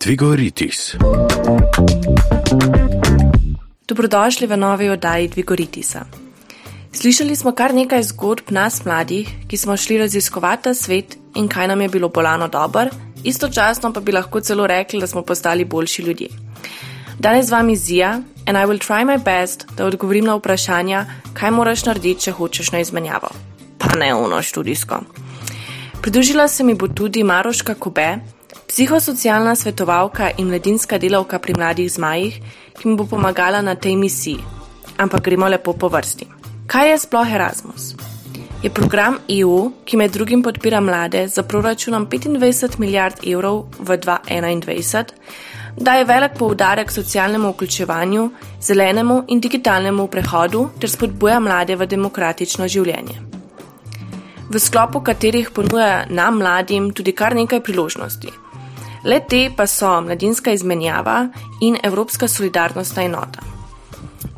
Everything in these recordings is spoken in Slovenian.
Dvigoritis. Dobrodošli v novi oddaji Dvigoritisa. Slišali smo kar nekaj zgodb nas mladih, ki smo šli raziskovati ta svet in kaj nam je bilo bolano dober, istočasno pa bi lahko celo rekli, da smo postali boljši ljudje. Danes z vami Zija and I will try my best, da odgovorim na vprašanja, kaj moraš narediti, če hočeš na izmenjavo. Pa ne ono študijsko. Pridružila se mi bo tudi Maroška Kobe, psihosocialna svetovalka in mladinska delavka pri mladih zmajih, ki mi bo pomagala na tej misiji. Ampak gremo lepo po vrsti. Kaj je sploh Erasmus? Je program EU, ki med drugim podpira mlade za proračunom 25 milijard evrov v 2021, daje velik poudarek socialnemu vključevanju, zelenemu in digitalnemu prehodu ter spodbuja mlade v demokratično življenje. V sklopu katerih ponuja nam mladim tudi kar nekaj priložnosti. Le te pa so mladinska izmenjava in Evropska solidarnostna enota.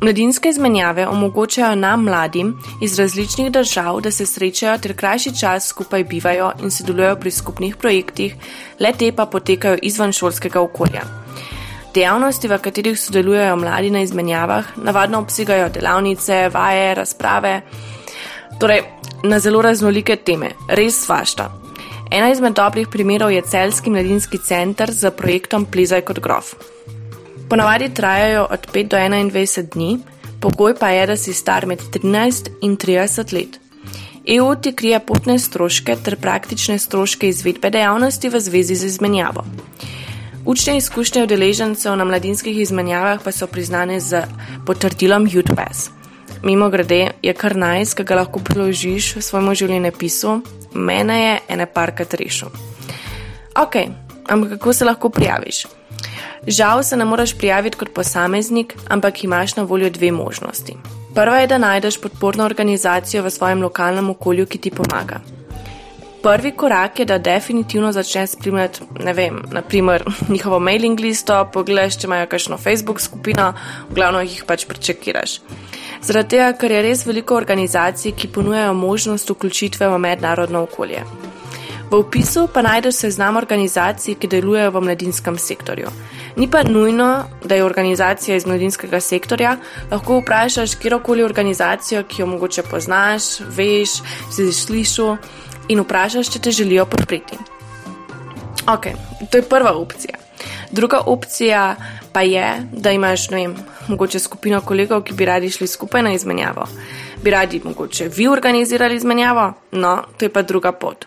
Mladinske izmenjave omogočajo nam mladim iz različnih držav, da se srečajo ter krajši čas skupaj bivajo in sodelujo pri skupnih projektih, le te pa potekajo izven šolskega okolja. Dejavnosti, v katerih sodelujejo mladi na izmenjavah, navadno obsegajo delavnice, vaje, razprave, torej na zelo raznolike teme, res svašta. Ena izmed dobrih primerov je celski mladinski center z projektom Plezaj kot grof. Ponavadi trajajo od 5 do 21 dni, pogoj pa je, da si star med 13 in 30 let. EU ti krije potne stroške ter praktične stroške izvedbe dejavnosti v zvezi z izmenjavo. Učne izkušnje udeležencev na mladinskih izmenjavah pa so priznane z potrdilom UTPAS. Mimo grede je kar najs, ki ga lahko priložiš svojemu življenjepisu, mene je ene parkrat rešil. Ok, ampak kako se lahko prijaviš? Žal se ne moreš prijaviti kot posameznik, ampak imaš na voljo dve možnosti. Prva je, da najdeš podporno organizacijo v svojem lokalnem okolju, ki ti pomaga. Prvi korak je, da definitivno začneš spremljati, ne vem, naprimer njihovo mailing listo, pogledaš, če imajo kakšno Facebook skupino, v glavno jih pač prečekiraš. Zaradi tega, ker je res veliko organizacij, ki ponujajo možnost vključitve v mednarodno okolje. V opisu pa najdeš seznam organizacij, ki delujejo v mladinskem sektorju. Ni pa nujno, da je organizacija iz mladinskega sektorja, lahko vprašaš kjerkoli organizacijo, ki jo mogoče poznaš, veš, si slišal in vprašaš, če te želijo podpreti. Ok, to je prva opcija. Druga opcija pa je, da imaš, ne vem, mogoče skupino kolegov, ki bi radi šli skupaj na izmenjavo. Bi radi mogoče vi organizirali izmenjavo? No, to je pa druga pot.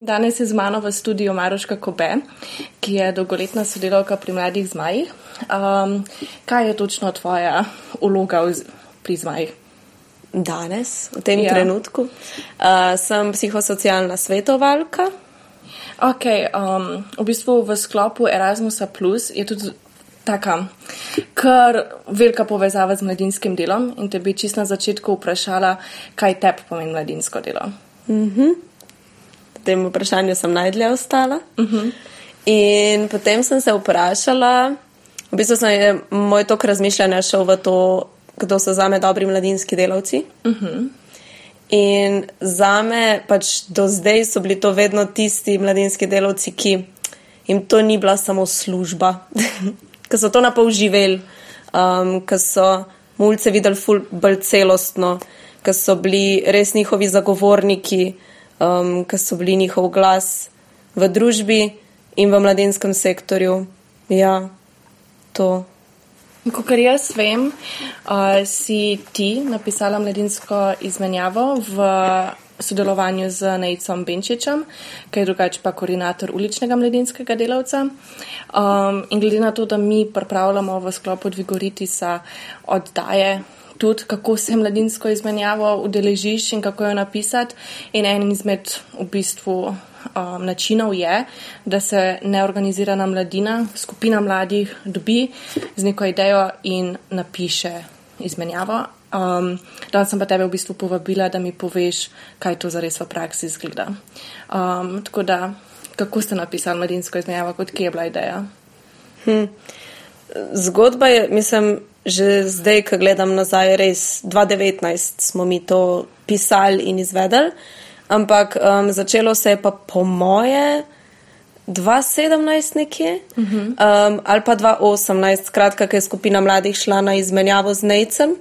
Danes je z mano v studiu Maroška Kobe, ki je dolgoletna sodelavka pri mladih zmajih. Um, kaj je točno tvoja uloga pri zmajih? Danes, v tem ja. trenutku, uh, sem psihosocialna svetovalka. Ok, um, v bistvu v sklopu Erasmusa Plus je tudi taka kar velika povezava z mladinskim delom in te bi čist na začetku vprašala, kaj tebi pomeni mladinsko delo. Mm -hmm. V tem vprašanju sem najdlje ostala. Mm -hmm. In potem sem se vprašala, v bistvu sem je moj tok razmišljanja šel v to, kdo so zame dobri mladinski delavci. Mm -hmm. In za me pač do zdaj so bili to vedno tisti mladinski delavci, ki jim to ni bila samo služba, ki so to napol živeli, um, ki so mulce videli ful bolj celostno, ki so bili res njihovi zagovorniki, um, ki so bili njihov glas v družbi in v mladinskem sektorju. Ja, to. Kot jaz vem, uh, si ti napisala mladinsko izmenjavo v sodelovanju z Nejcom Benčičem, ki je drugače pa koordinator uličnega mladinskega delavca. Um, in glede na to, da mi pripravljamo v sklopu Dvigoritisa oddaje, tudi kako se mladinsko izmenjavo udeležiš in kako jo napisati, in en izmed v bistvu. Um, načinov je, da se neorganizirana mladina, skupina mladih, dobi z neko idejo in napiše izmenjavo, Um, danes sem pa tebe v bistvu povabila, da mi poveš, kaj to zares v praksi izgleda. Um, tako da, kako ste napisali mladinsko izmenjavo, kot kje je bila ideja? Hm. Zgodba je, mislim, že zdaj, ko gledam nazaj, res 2019 smo mi to pisali in izvedeli, ampak um, začelo se je pa po moje 2017 nekje uh -huh. um, ali pa 2018, skratka, ker je skupina mladih šla na izmenjavo z Nejcem.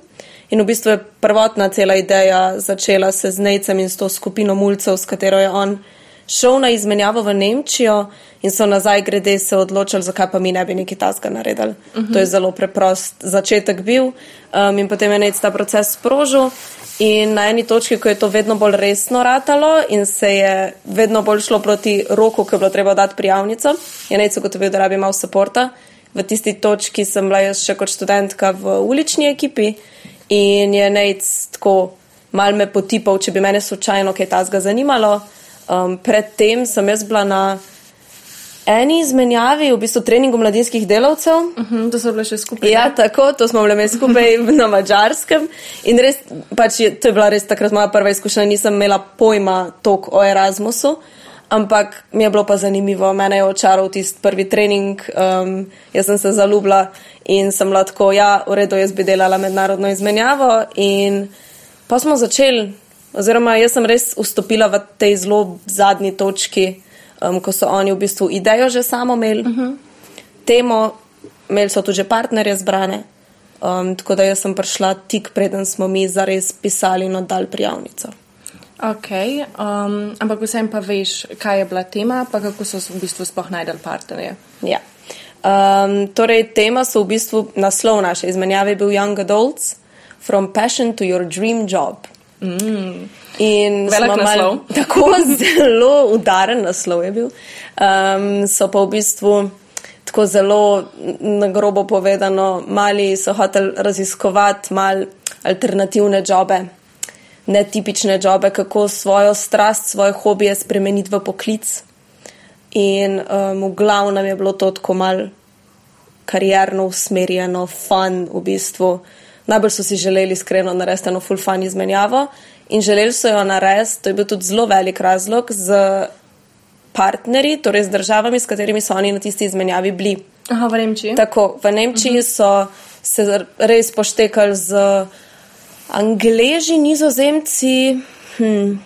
In v bistvu je prvotna cela ideja začela se z Nejcem in s to skupino mulcev, s katero je on šel na izmenjavo v Nemčijo in so nazaj grede se odločili, zakaj pa mi ne bi nekaj tasga naredili. Uh -huh. To je zelo preprost začetek bil um, in potem je Nejc ta proces sprožil. In na eni točki, ko je to vedno bolj resno ratalo in se je vedno bolj šlo proti roku, ko je bilo treba dati prijavnico, je Nejc ugotovil, da rabi malo podpora. V tisti točki sem bila jaz še kot študentka v ulični ekipi in je Nejc tako mal me potipal, če bi mene slučajno kaj tasga zanimalo. Um, predtem sem jaz bila na eni izmenjavi, v bistvu treningu mladinskih delavcev. Uh mhm, -huh, to so bile še skupaj. Ja, ne? tako, to smo bile skupaj na mačarskem. In res, pač je, to je bila res takrat moja prva izkušnja, nisem imela pojma tok o Erasmusu. Ampak mi je bilo pa zanimivo, mene je očaral tisti prvi trening, um, jaz sem se zaljubila in sem lahko, ja, v redu, jaz bi delala mednarodno izmenjavo. In pa smo začeli Oziroma, jaz sem res vstopila v tej zelo zadnji točki, um, ko so oni v bistvu idejo že samo imeli, uh mhm. -huh. temo, imeli so tudi partnerje zbrane. Um, tako da jaz sem prišla tik preden smo mi zares pisali in oddali prijavnico. Ok, um, ampak vsem pa veš, kaj je bila tema, pa kako so v bistvu sploh najdel partnerje. Ja. Um, torej, tema so v bistvu naslov naše izmenjave bil Young Adults, From Passion to Your Dream Job. Mm. In Velik naslov. Tako zelo udaren naslov je bil. Um, so pa v bistvu tako zelo na grobo povedano, mali so hoteli raziskovati mal alternativne jobe, netipične jobe, kako svojo strast, svoje hobije spremeniti v poklic. In um, v glavnem je bilo to tako mal karjerno usmerjeno, fun v bistvu najbolj so si želeli iskreno narediti eno full fun izmenjavo in želeli so jo narediti, to je bil tudi zelo velik razlog z partnerji, torej z državami, s katerimi so oni na tisti izmenjavi bili. Aha, v Nemčiji. Tako, v Nemčiji uh -huh. so se res poštekali z Angleži, Nizozemci, hm,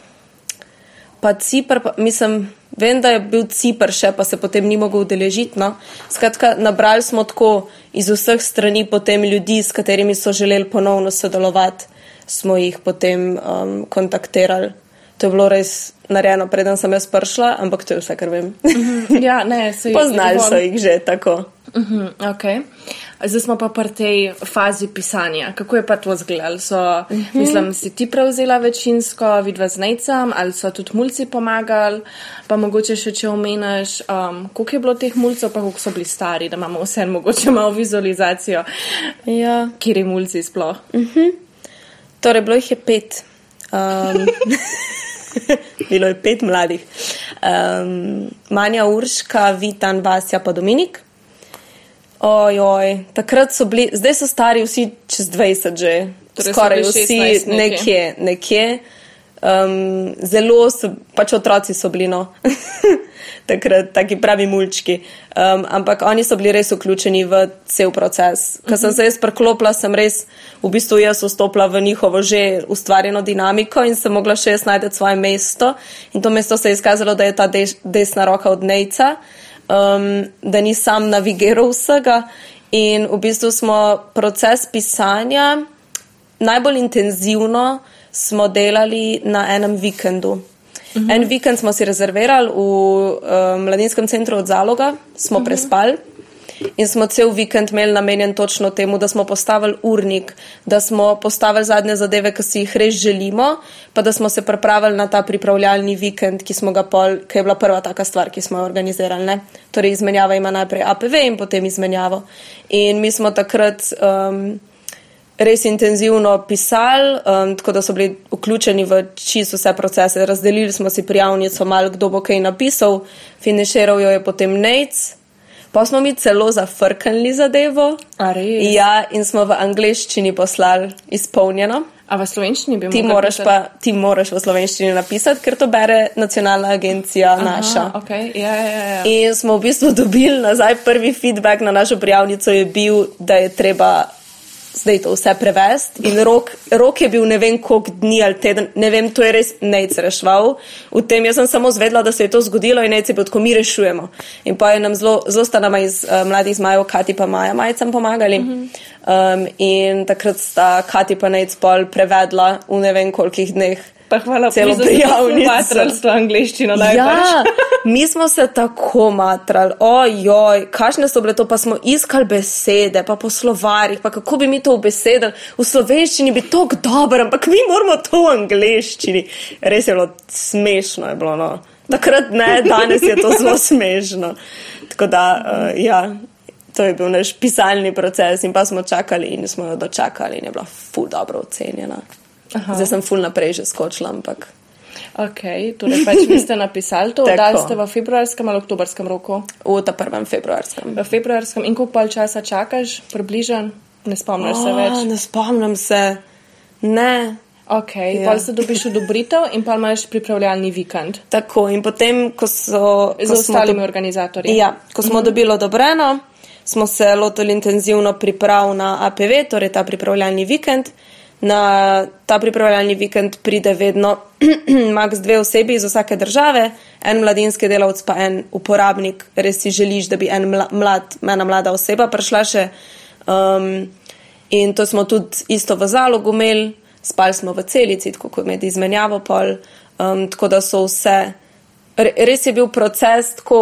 pa Cipr, pa, mislim, Vem, da je bil Cipr še, pa se potem ni mogel udeležiti. No. Skratka, nabrali smo tako iz vseh strani potem ljudi, s katerimi so želeli ponovno sodelovati, smo jih potem um, kontaktirali. To je bilo res narejeno, preden sem jaz prišla, ampak to je vse, kar vem. Mhm. ja, ne, so jih poznali. So jih že tako. Uh mhm, -huh, okay. Zdaj smo pa pri tej fazi pisanja. Kako je pa to izgledalo? So, uh mhm. -huh. Mislim, si ti prevzela večinsko, vidva z necem, ali so tudi mulci pomagali, pa mogoče še če omeniš, um, koliko je bilo teh mulcev, pa koliko so bili stari, da imamo vse mogoče malo vizualizacijo. Ja. Kjer je mulci sploh? Uh -huh. Torej, bilo jih je pet. Um, bilo je pet mladih. Um, Manja Urška, Vitan, Vasja, pa Dominik. Ojoj, takrat so bili, zdaj so stari vsi čez 20 že, torej skoraj vsi nekje, nekje. Um, zelo so, pač otroci so bili, no, takrat taki pravi mulčki. Um, ampak oni so bili res vključeni v cel proces. Ko sem se jaz preklopila, sem res v bistvu jaz vstopila v njihovo že ustvarjeno dinamiko in sem mogla še jaz najti svoje mesto. In to mesto se je izkazalo, da je ta des, desna roka od Nejca um, da ni sam navigiral vsega. In v bistvu smo proces pisanja najbolj intenzivno delali na enem vikendu. Mhm. En vikend smo si rezervirali v um, mladinskem centru od Zaloga, smo mhm. prespali. In smo cel vikend imeli namenjen točno temu, da smo postavili urnik, da smo postavili zadnje zadeve, ki si jih res želimo, pa da smo se pripravili na ta pripravljalni vikend, ki, pol, ki je bila prva taka stvar, ki smo jo organizirali. Ne? Torej, izmenjava ima najprej APV in potem izmenjavo. In mi smo takrat. Um, Res intenzivno pisali, um, tako da so bili vključeni v čisto vse procese. Razdelili smo si prijavnico, malo kdo bo kaj napisal, finiširal jo je potem Nec, Pa smo mi celo zafrknili zadevo. Ja, in smo v angleščini poslali izpolnjeno. A v slovenščini bi ti moraš pa ti moraš v slovenščini napisati, ker to bere nacionalna agencija Aha, naša. Okay. Ja, ja, ja. In smo v bistvu dobili nazaj prvi feedback na našo prijavnico, je bil, da je treba zdaj to vse prevesti. In rok, rok je bil ne vem koliko dni ali teden, ne vem, to je res nec rešval. V tem jaz sem samo zvedla, da se je to zgodilo in nec je bil, ko mi rešujemo. In pa je nam zelo, zelo sta nama iz uh, mladih zmajev, Kati pa Maja majcem pomagali. Mm -hmm. um, in takrat sta Kati pa nec pol prevedla v ne vem kolikih dneh. Pa hvala, celo prijavnico. Matralstvo angliščino Ja, najbolj. mi smo se tako matrali, ojoj, kakšne so bile to, pa smo iskali besede, pa po slovarjih, pa kako bi mi to ubesedili. V slovenščini bi to dobro, ampak mi moramo to v angliščini. Res je bilo smešno, je bilo, no. Takrat ne, danes je to zelo smešno. Tako da, uh, ja, to je bil naš pisalni proces in pa smo čakali in smo jo dočakali in je bila ful dobro ocenjena. Aha. Zdaj sem ful naprej že skočila, ampak. Ok, torej pač vi ste napisali to, da ste v februarskem ali oktobrskem roku? V ta prvem februarskem. V februarskem in koliko pol časa čakaš, približan, ne spomniš se več. Ne spomnim se. Ne. Ok, Ja. pol se dobiš odobritev in pa imaš pripravljalni vikend Tako in potem, ko so. z ko smo ostalimi dob- organizatorji. Ja, ko smo mm -hmm. dobili odobreno, smo se lotili intenzivno priprav na APV, torej ta pripravljalni vikend. Na ta pripravljalni vikend pride vedno maks dve osebi iz vsake države, en mladinski delavec pa en uporabnik. Res si želiš, da bi en mla, mlad, ena mlada oseba prišla še. Um, in to smo tudi isto v zalogu imeli, spali smo v celici, tako kot med izmenjavo pol. Um, tako da so vse, re, res je bil proces tako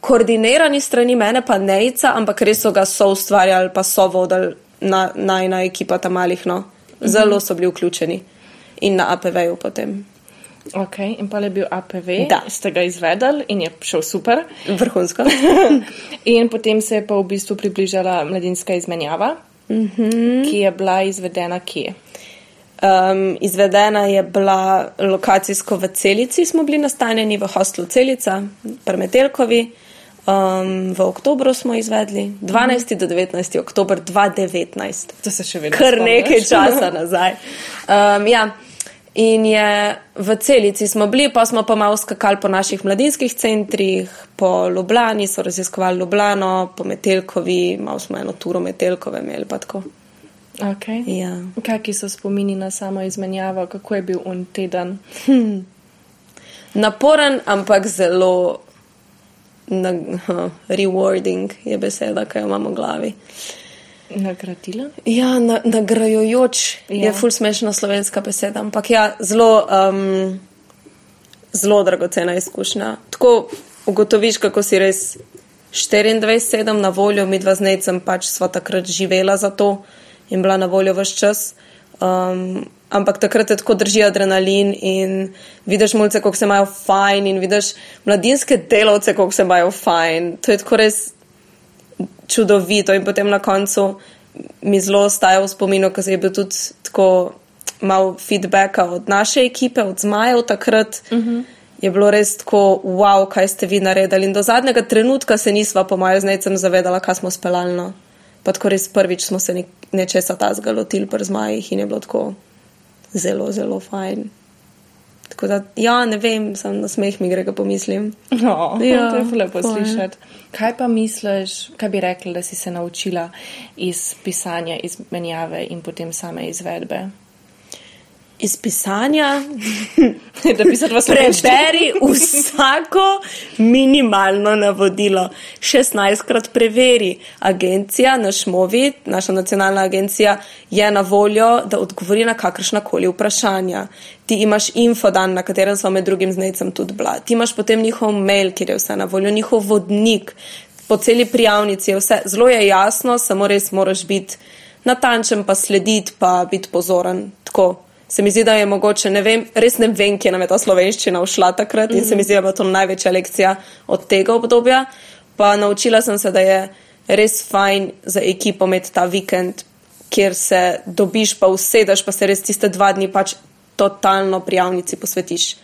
koordinirani strani mene, pa nejca, ampak res so ga so ustvarjali, pa so vodili na, najna ekipa tam malih. No. Zelo so bili vključeni in na APV-ju potem. Ok, in pa je bil APV, Da. ste ga izvedli in je šel super. Vrhunsko. In potem se je pa v bistvu približala mladinska izmenjava, mm Mhm. -hmm. ki je bila izvedena kje. Um, izvedena je bila lokacijsko v Celici, smo bili nastanjeni v hostlu Celica, pri Metelkovi. Um, v oktobru smo izvedli, 12. do 19. oktober 2019. To se še vedno Kar spomniš? nekaj časa nazaj. Um, ja. In je v celici smo bili, pa smo pa malo skakali po naših mladinskih centrih, po Ljubljani, so raziskovali Ljubljano, po Metelkovi, malo smo eno turo Metelkove imeli pa tako. Okay. Ja. Kakšni so spomini na samo izmenjavo, kako je bil un teden? Naporen, ampak zelo na, huh, rewarding je beseda, ki jo imamo v glavi. Nagradila? Ja, na, nagrajujoč ja. Je ful smešna slovenska beseda, ampak ja, zelo, um, zelo dragocena izkušnja. Tako ugotoviš, kako si res 24-7 na voljo, mi dva z necem pač sva takrat živela za to in bila na voljo vse čas. Um, ampak takrat te tako drži adrenalin in vidiš mulce, kako se imajo fajn in vidiš mladinske delavce, kako se imajo fajn. To je tako res čudovito in potem na koncu mi zelo ostaja v spominu, ker se je bil tudi tako malo feedbacka od naše ekipe, od zmajev takrat. Uh -huh. Je bilo res tako, wow, kaj ste vi naredili. In do zadnjega trenutka se nisva, po mojem, znajcem zavedala, kaj smo spelalno. Pa tako res prvič smo se ne, nečesa tazga lotili pri zmajih in je bilo tako zelo, zelo fajn. Tako da, ja, ne vem, sem na smeh mi gre, ko pomislim. No, Ja, ja, to je ful lepo fajn. slišati. Kaj pa misliš, kaj bi rekla, da si se naučila iz pisanja, izmenjave in potem same izvedbe? Iz pisanja da pisati v slovenščini. Preberi vsako minimalno navodilo. 16krat preveri. Agencija, naš MOVI, naša nacionalna agencija, je na voljo, da odgovori na kakršna koli vprašanja. Ti imaš infodan, na katerem smo med drugim z necem tudi bila. Ti imaš potem njihov mail, kjer je vse na voljo, njihov vodnik. Po celi prijavnici je vse zelo je jasno, samo res moraš biti natančen, pa slediti, pa biti pozoren. Tako se mi zdi, da je mogoče, ne vem, res ne vem, kje nam je ta slovenščina všla takrat in se mi zdi, da je bila to največja lekcija od tega obdobja. Pa naučila sem se, da je res fajn za ekipo imeti ta vikend, kjer se dobiš, pa usedeš, pa se res tiste dva dni pač totalno prijavnici posvetiš.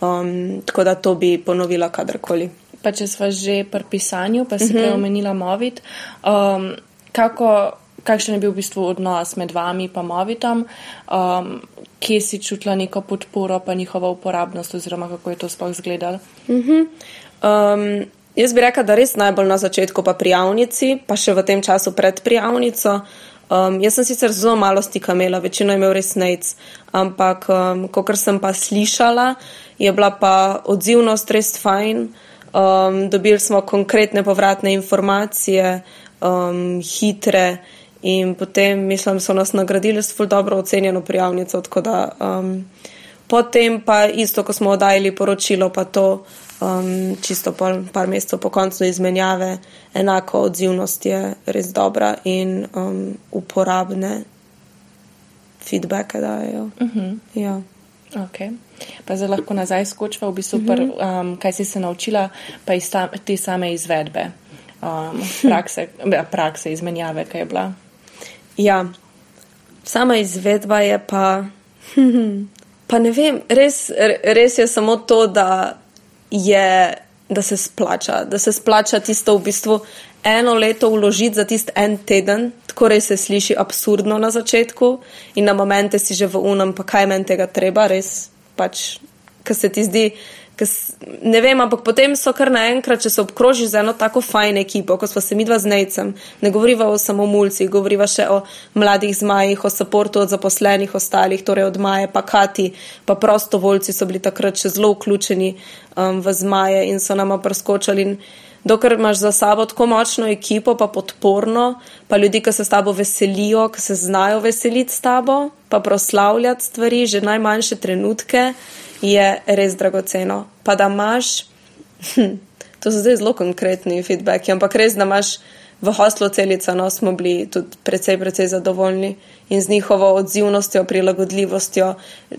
Um, tako da to bi ponovila kadarkoli. Pa če smo že pri pisanju, pa si uh -huh. prej omenila Movit, um, kako, kakšen je bil v bistvu odnos med vami in Movitom, um, kje si čutila neko podporo, pa njihovo uporabnost, oziroma kako je to sploh izgledalo? Um, jaz bi rekla, da res najbolj na začetku pa prijavnici, pa še v tem času pred prijavnico. Um, jaz sem sicer zelo malo stika imela, večino je imel res nec, ampak um, kot sem pa slišala, je bila pa odzivnost res fajn. Um, dobili smo konkretne povratne informacije, um, hitre in potem, mislim, so nas nagradili s ful dobro ocenjeno prijavnico. Da, um, potem pa isto, ko smo oddajali poročilo, pa to um, čisto pol, par mesecev po koncu izmenjave, enako odzivnost je res dobra in um, uporabne feedbacke dajo. Uh mhm. -huh. ja. okay. Pa zdaj lahko nazaj skočiva, v bistvu, uh -huh. pr, um, kaj si se naučila, pa iz ta, te same izvedbe, um, prakse, prakse izmenjave, kaj je bila. Ja, sama izvedba je pa. Pa ne vem, res, res je samo to, da, je, da se splača, da se splača tisto v bistvu eno leto vložiti za tisti en teden, tako res se sliši absurdno na začetku in na momente si že v unem, pa kaj meni tega treba, res pač, kar se ti zdi. Ne vem, ampak potem so kar naenkrat, če se obkrožiš z eno tako fajn ekipo, kot smo se mi dva z Nejcem, ne govoriva o samo mulcih, govoriva še o mladih zmajih, o podporu od zaposlenih ostalih, torej od Maje, pa Kati, pa prostovoljci so bili takrat še zelo vključeni um, v zmaje in so nama preskočili. Dokler imaš za sabo tako močno ekipo, pa podporno, pa ljudi, ki se s tabo veselijo, ki se znajo veseliti s tabo, pa proslavljati stvari, že najmanjše trenutke je res dragoceno. Pa da imaš, hm, to so zdaj zelo konkretni feedbacki, ampak res, da imaš v hostlu celica, no smo bili tudi precej, precej zadovoljni in z njihovo odzivnostjo, prilagodljivostjo.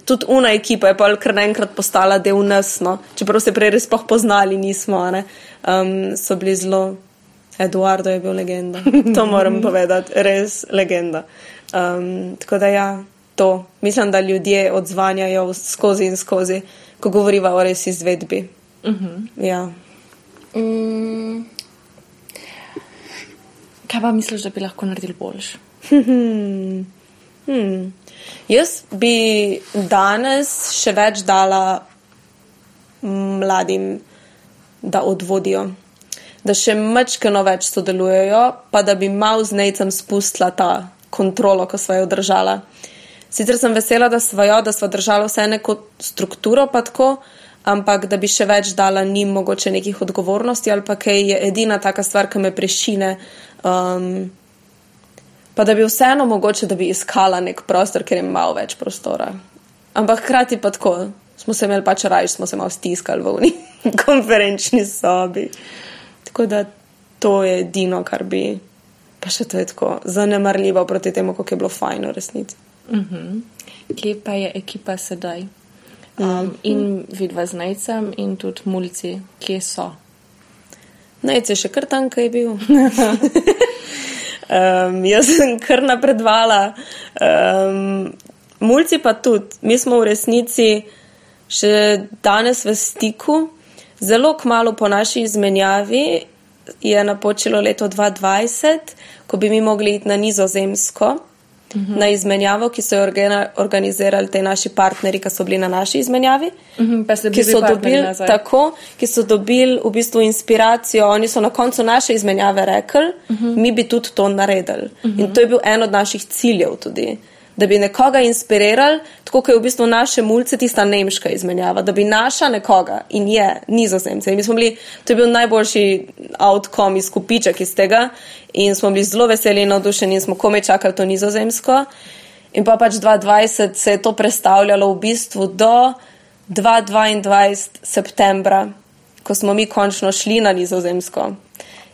Tudi una ekipa je pa kar naenkrat postala del nas, no? čeprav se prej res poznali nismo, um, so bili zelo. Eduardo je bil legenda, to moram povedati, res legenda. Um, tako da ja, to. Mislim, da ljudje odzvanjajo skozi in skozi, ko govoriva o res izvedbi. Uh mhm. -huh. ja. mm. Kaj pa misliš, da bi lahko naredili boljš? hmm. Jaz bi danes še več dala mladim, da odvodijo, da še mačkano več sodelujejo, pa da bi mal z necem spustila ta kontrolo, ko so jo držala. Sicer sem vesela, da smo jo, da smo držali vse neko strukturo, pa tako, ampak da bi še več dala njim mogoče nekih odgovornosti ali pa kaj je edina taka stvar, ki me prešine. Um, pa da bi vseeno mogoče, da bi iskala nek prostor, ker je malo več prostora. Ampak hkrati pa tako, smo se imeli pač raj, smo se malo stiskali v uni konferenčni sobi. Tako da to je edino, kar bi. Pa še to je tako zanemarljivo proti temu, kako je bilo fajn v resnici. Uh mhm. -huh. Kje pa je ekipa sedaj? Um, uh -huh. In vidva z najcem, in tudi mulci, kje so? Najce je še kar tam, kaj je bil. um, jaz sem kar napredvala. Um, mulci pa tudi. Mi smo v resnici še danes v stiku. Zelo kmalo po naši izmenjavi je napočilo leto 2020, ko bi mi mogli iti na nizozemsko. -hmm. na izmenjavo, ki so jo organizirali te naši partnerji, ki so bili na naši izmenjavi. Mm -hmm, ki, so dobil, tako, ki so dobili v bistvu inspiracijo. Oni so na koncu naše izmenjave rekli, mm -hmm. mi bi tudi to naredili. Mm -hmm. In to je bil en od naših ciljev tudi da bi nekoga inspirirali, tako kot je v bistvu naše mulce tista nemška izmenjava, da bi naša nekoga in je nizozemce. In mi smo bili, to je bil najboljši outcome iz kupiček iz tega in smo bili zelo veseli in navdušeni in smo kome čakali to nizozemsko. In pa pač 2020 se je to predstavljalo v bistvu do 2022 septembra, ko smo mi končno šli na nizozemsko.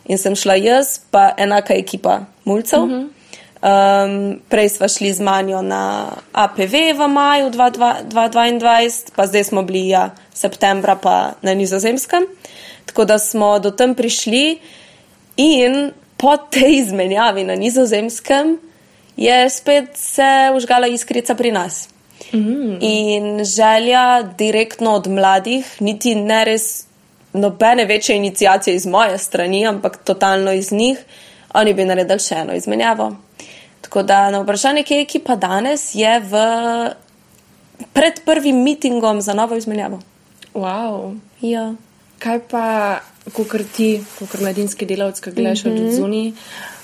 In sem šla jaz, pa enaka ekipa mulcev. Mm -hmm. Um, prej smo šli z manjo na APV v maju 2022, pa zdaj smo bili ja, septembra pa na nizozemskem. Tako da smo do tam prišli in po tej izmenjavi na nizozemskem je spet se užgala iskrica pri nas. Mm. In želja direktno od mladih, niti ne res nobene večje inicijacije iz moje strani, ampak totalno iz njih, oni bi naredili še eno izmenjavo. Tako da na vprašanje, kje je ekipa danes, je v, pred prvim mitingom za novo izmenjavo. Wow. Ja. Kaj pa, ko ti, kot mladinski delavec, ki gledaš mm -hmm. od mhm. zunaj,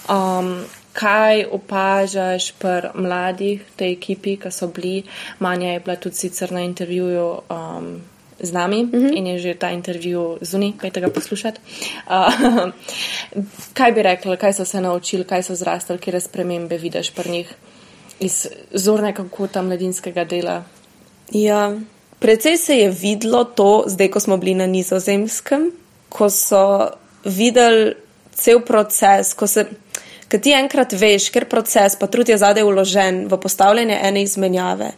um, kaj opažaš pri mladih, tej ekipi, ki so bili. Manja je bila tudi sicer na intervjuju. Um, z nami mm -hmm. in je že ta intervju zunaj, kaj tega poslušati. Uh, kaj bi rekli, kaj so se naučili, kaj so zrastali, kje spremembe vidiš pri njih iz zornega kota mladinskega dela? Ja, precej se je videlo to, zdaj ko smo bili na nizozemskem, ko so videli cel proces, ko se. Ker ti enkrat veš, ker proces, pa trud je zadej uložen v postavljanje ene izmenjave,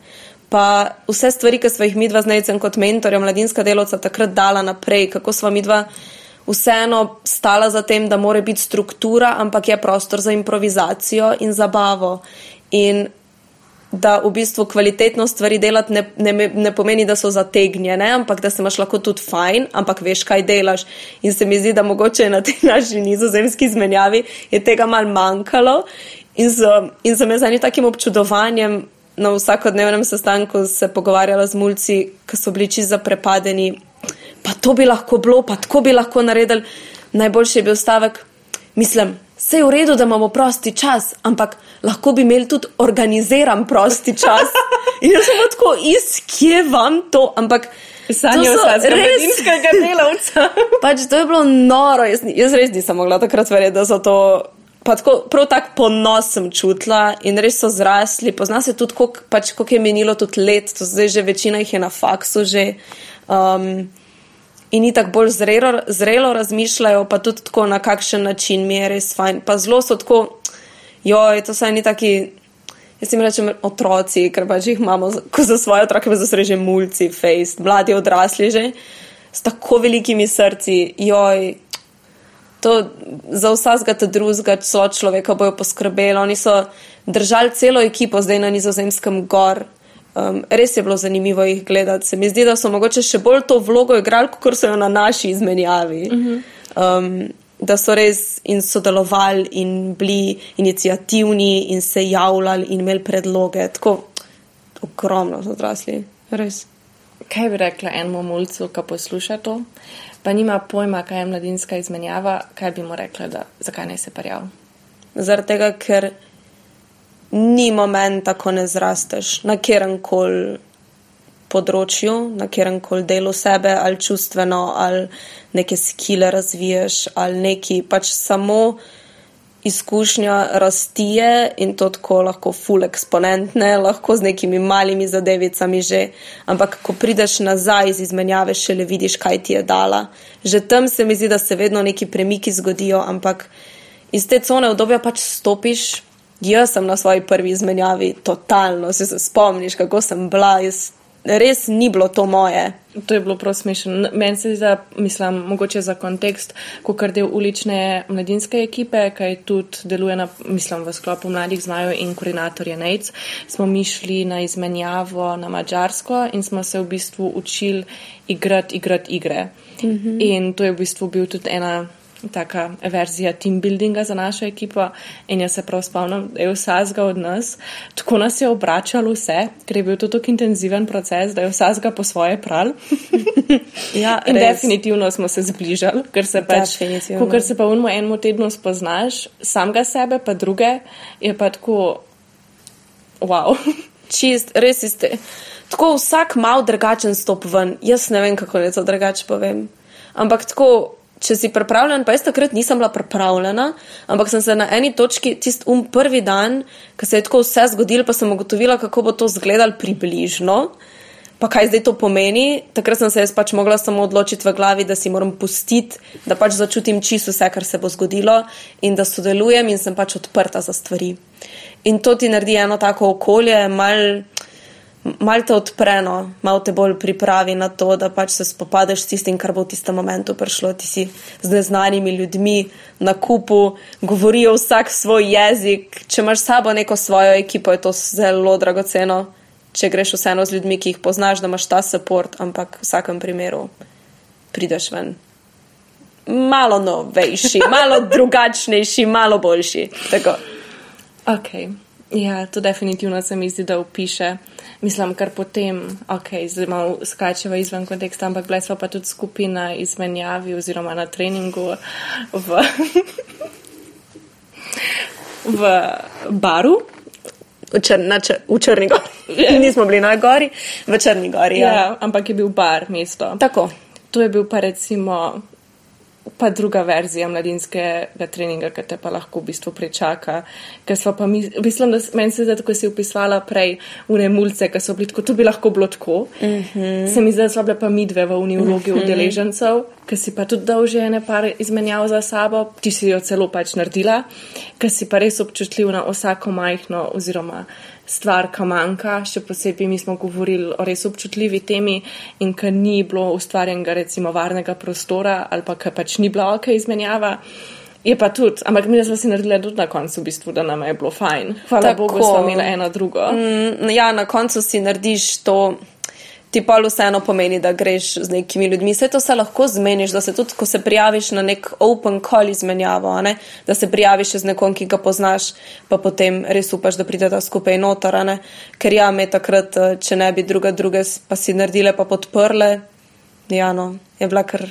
pa vse stvari, ki smo jih midva z Necem kot mentorja, mladinska delovca, takrat dala naprej, kako smo midva vseeno stala za tem, da mora biti struktura, ampak je prostor za improvizacijo in zabavo. In da v bistvu kvalitetno stvari delati ne, ne, ne pomeni, da so zategnjene, ampak da se imaš lahko tudi fajn, ampak veš, kaj delaš. In se mi zdi, da mogoče na tej naši nizozemski izmenjavi je tega mal manjkalo. In, so, in sem jaz z enim takim občudovanjem na vsakodnevnem sestanku se pogovarjala z mulci, ki so bili čisto prepadeni. Pa to bi lahko bilo, pa tako bi lahko naredili. Najboljši je bil stavek, mislim, vse je v redu, da imamo prosti čas, ampak lahko bi imeli tudi organiziran prosti čas. In jaz sem tako, iz kje vam to, ampak. Sanjo sladkega delavca. pač to je bilo noro, jaz, jaz res nisem mogla takrat verjeti, da so to tako, prav tako ponos sem čutila in res so zrasli. Pozna se tudi, koliko pač, kolik je menilo tudi let, to zdaj že večina jih je na faksu že. Um, in ni tako bolj zrelo, zrelo razmišljajo, pa tudi tako, na kakšen način mi je res fajn. Pa zelo so tako, joj, to so eni taki. Jaz jim rečem otroci, ker pač jih imamo, ko za svoje otroke, pa so že mulci, face, mladi odrasli že, s tako velikimi srci, joj, to za vsakega te drugega človeka bojo poskrbeli. Oni so držali celo ekipo zdaj na nizozemskem gor. Um, res je bilo zanimivo jih gledati. Se mi zdi, da so mogoče še bolj to vlogo igrali, kot so jo na naši izmenjavi. Uh -huh. um, da so res in sodelovali in bili inicijativni in se javljali in imeli predloge. Tako ogromno so odrasli. Res. Kaj bi rekla enemu mulcu, ki posluša to? pa nima pojma, kaj je mladinska izmenjava, kaj bi mu rekla, da zakaj ne se parjal. Zaradi tega, ker ni momenta, ko ne zrasteš na kjerem koli področju, na kjerem koli delu sebe, ali čustveno, ali neke skile razviješ, ali neki pač samo izkušnja rastije in to tako lahko full eksponentne, lahko z nekimi malimi zadevicami že, ampak ko prideš nazaj iz izmenjave, šele vidiš, kaj ti je dala. Že tam se mi zdi, da se vedno neki premiki zgodijo, ampak iz te cone obdobja pač stopiš. Jaz sem na svoji prvi izmenjavi totalno, se spomniš, kako sem bila, jaz res ni bilo to moje. To je bilo prav smešno. Meni se zdi, da mislim, mogoče za kontekst, ko kar del ulične mladinske ekipe, kaj tudi deluje na, mislim, v sklopu mladih znajo in koordinatorje NEIC, smo mi šli na izmenjavo na Mačarsko in smo se v bistvu učili igrati, igrati igre. -hmm. In to je v bistvu bil tudi ena taka verzija team buildinga za našo ekipo in jaz se prav spomnim, da je vsazga od nas, tako nas je obračalo vse, ker je bil to tako intenziven proces, da je vsazga po svoje pral. ja, in res. definitivno smo se zbližali, ker se pač, ko se pa v enem tednu spoznaš, samega sebe pa druge, je pa tako, wow. Čist, res ste. Tako vsak mal drugačen stop ven. Jaz ne vem, kako ne to drugače povem. Ampak tako če si pripravljen, pa jaz takrat nisem bila pripravljena, ampak sem se na eni točki, tist um prvi dan, ko se je tako vse zgodilo, pa sem ugotovila, kako bo to izgledalo približno. Pa kaj zdaj to pomeni? Takrat sem se jaz pač mogla samo odločiti v glavi, da si moram pustiti, da pač začutim čisto vse, kar se bo zgodilo in da sodelujem in sem pač odprta za stvari. In to ti naredi eno tako okolje, malo malo te odpreno, malo te bolj pripravi na to, da pač se spopadeš s tistim, kar bo v tistem momentu prišlo. Ti si z neznanimi ljudmi na kupu, govorijo vsak svoj jezik. Če imaš sabo neko svojo ekipo, je to zelo dragoceno. Če greš vseeno z ljudmi, ki jih poznaš, da imaš ta podpor, ampak v vsakem primeru prideš ven. Malo novejši, malo drugačnejši, malo boljši. Tako. Okay. Ja, to definitivno se mi zdi, da upiše. Mislim, kar potem, ok, zdaj malo skačeva izven konteksta, ampak bila sva pa tudi skupina izmenjavi oziroma na treningu v. v baru. V, čr, čr, v Črni gori. Yeah. Nismo bili na gori, v Črni gori. Ja. Ja, ampak je bil bar mesto. Tako. To je bil pa recimo pa druga verzija mladinskega treninga, ki te pa lahko v bistvu prečaka. Mi, mislim, da meni se zdi, ko si upisvala prej v ne mulce, ki so bili tako, to bi lahko bilo tako. Mm -hmm. Se mi zdi, da so bile pa midve v uniologi mm -hmm. udeležencev, ki si pa tudi dal že ene par izmenjav za sabo, ti si jo celo pač naredila, ki si pa res občutljiv na vsako majhno oziroma stvar, ki manjka, še posebej mi smo govorili o res občutljivi temi in ki ni bilo ustvarjenega recimo varnega prostora ali pa ki pač ni bila ok izmenjava. Je pa tudi, ampak mi smo si naredili tudi na koncu, v bistvu, da nam je bilo fajn. Hvala Tako. Bogu, smo imeli eno drugo. Mm, ja, na koncu si narediš to ti pa vseeno pomeni, da greš z nekimi ljudmi. Vse to se lahko zmeniš, da se tudi, ko se prijaviš na nek open call izmenjavo, ne? da se prijaviš z nekom, ki ga poznaš, pa potem res upaš, da pridete skupaj noter. Ker ja, me takrat, eh, če ne bi druga druge pa si naredile, pa podprle, ja, no, je bila kar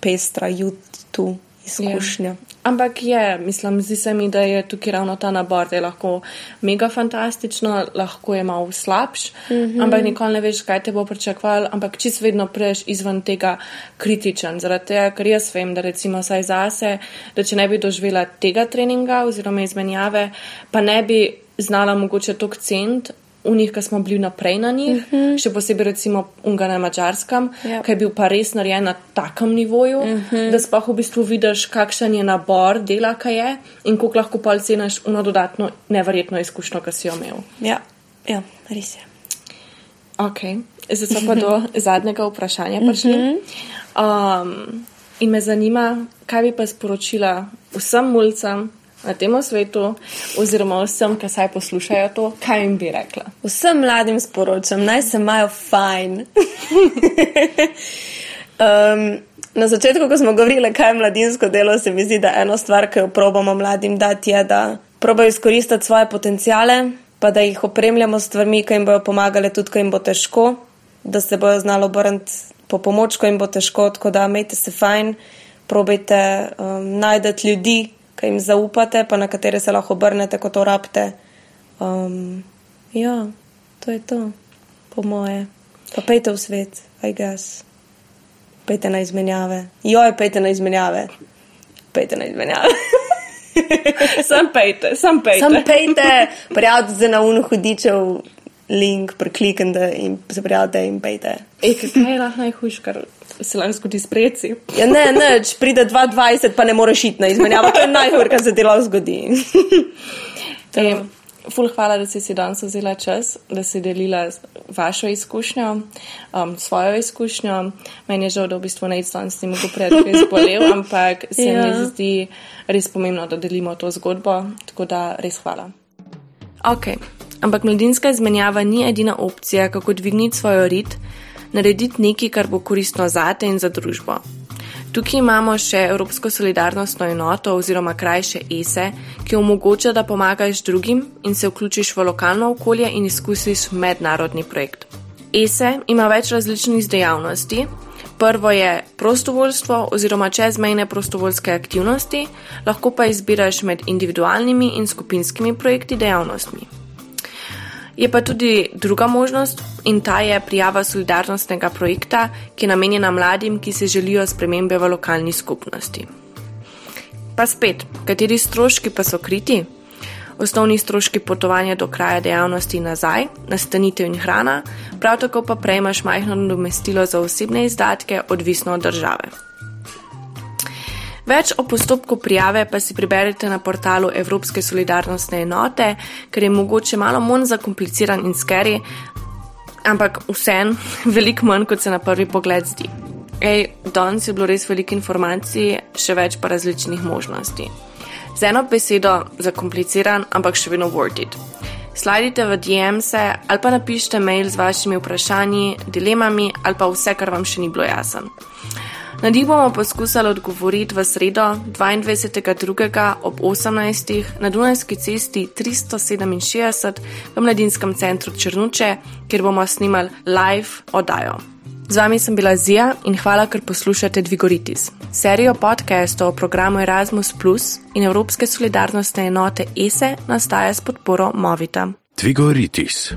pestra, jut tu izkušnja. Ja. Ampak je, mislim, zdi se mi, da je tukaj ravno ta nabor, da je lahko mega fantastično, lahko je malo slabš, mm -hmm. ampak nikoli ne veš, kaj te bo pričakval, ampak čist vedno prejš izven tega kritičen. Zaradi tega, ker jaz vem, da recimo saj zase, da če ne bi doživela tega treninga oziroma izmenjave, pa ne bi znala mogoče tok cent v njih, ki smo bili naprej na njih, uh mhm. -huh. še posebej recimo unga na mačarskem, yep. Ja. ki je bil pa res narejen na takem nivoju, uh mhm. -huh. da sploh v bistvu vidiš, kakšen je nabor dela, kaj je in koliko lahko pa ceniš uno dodatno neverjetno izkušnjo, ki si jo imel. Ja, ja res je. Ok, zdaj pa do zadnjega vprašanja prišli. Uh -huh. um, in me zanima, kaj bi pa sporočila vsem mulcem, na tem svetu, oziroma vsem, ki saj poslušajo to, kaj jim bi rekla? Vsem mladim sporočam, naj se imajo fajn. um, na začetku, ko smo govorili, kaj je mladinsko delo, se mi zdi, da ena stvar, ki jo probamo mladim dati, je, da probajo izkoristiti svoje potencijale, pa da jih opremljamo s stvarmi, ki jim bodo pomagale, tudi ko jim bo težko, da se bojo znalo obrniti po pomoč, ko jim bo težko, tako da imejte se fajn, probejte um, najdete ljudi, ki jim zaupate, pa na katere se lahko obrnete, ko to rabite. Um, ja, to je to, po moje. Pa pejte v svet, aj gas. Pejte na izmenjave. Joj, pejte na izmenjave. Pejte na izmenjave. sam pejte, sam pejte. Sam pejte, prijavite se na uno hudičev link, preklikajte in se prijavite in pejte. Ej, kaj je lahko najhujše, kar se lahko zgodi s preci? Ja, ne, ne, če pride 2,20, pa ne moreš iti na izmenjavo. To je najhujše, kar se lahko zgodi. Ej, ful, hvala, da si si danes vzela čas, da si delila vašo izkušnjo, um, svojo izkušnjo. Meni je žal, da v bistvu ne izstan s tem, kako predvsej zbolel, ampak se ja. mi zdi res pomembno, da delimo to zgodbo. Tako da res hvala. Ok. Ampak mladinska izmenjava ni edina opcija, kako dvigniti svojo rit, narediti nekaj, kar bo koristno zate in za družbo. Tukaj imamo še Evropsko solidarnostno enoto oziroma krajše ESE, ki omogoča, da pomagaš drugim in se vključiš v lokalno okolje in izkusiš mednarodni projekt. ESE ima več različnih dejavnosti. Prvo je prostovoljstvo oziroma čezmejne prostovoljske aktivnosti, lahko pa izbiraš med individualnimi in skupinskimi projekti dejavnostmi. Je pa tudi druga možnost in ta je prijava solidarnostnega projekta, ki je namenjena mladim, ki se želijo spremembe v lokalni skupnosti. Pa spet, kateri stroški pa so kriti? Osnovni stroški potovanja do kraja dejavnosti nazaj, nastanitev in hrana, prav tako pa prejmaš majhno nadomestilo za osebne izdatke, odvisno od države. Več o postopku prijave pa si preberite na portalu Evropske solidarnostne enote, ker je mogoče malo manj zakompliciran in skeri, ampak vsem veliko manj, kot se na prvi pogled zdi. Ej, danes je bilo res veliko informacij, še več pa različnih možnosti. Z eno besedo zakompliciran, ampak še vedno worth it. Sladite v DM-se ali pa napišite mail z vašimi vprašanji, dilemami ali pa vse, kar vam še ni bilo jasno. Na njih bomo poskusili odgovoriti v sredo 22.2. ob 18. na Dunajski cesti 367 v Mladinskem centru Črnuče, kjer bomo snimali live oddajo. Z vami sem bila Zija in hvala, ker poslušate Dvigoritis. Serijo podcastov o programu Erasmus Plus in Evropske solidarnostne enote ESE nastaja s podporo Movita. Dvigoritis.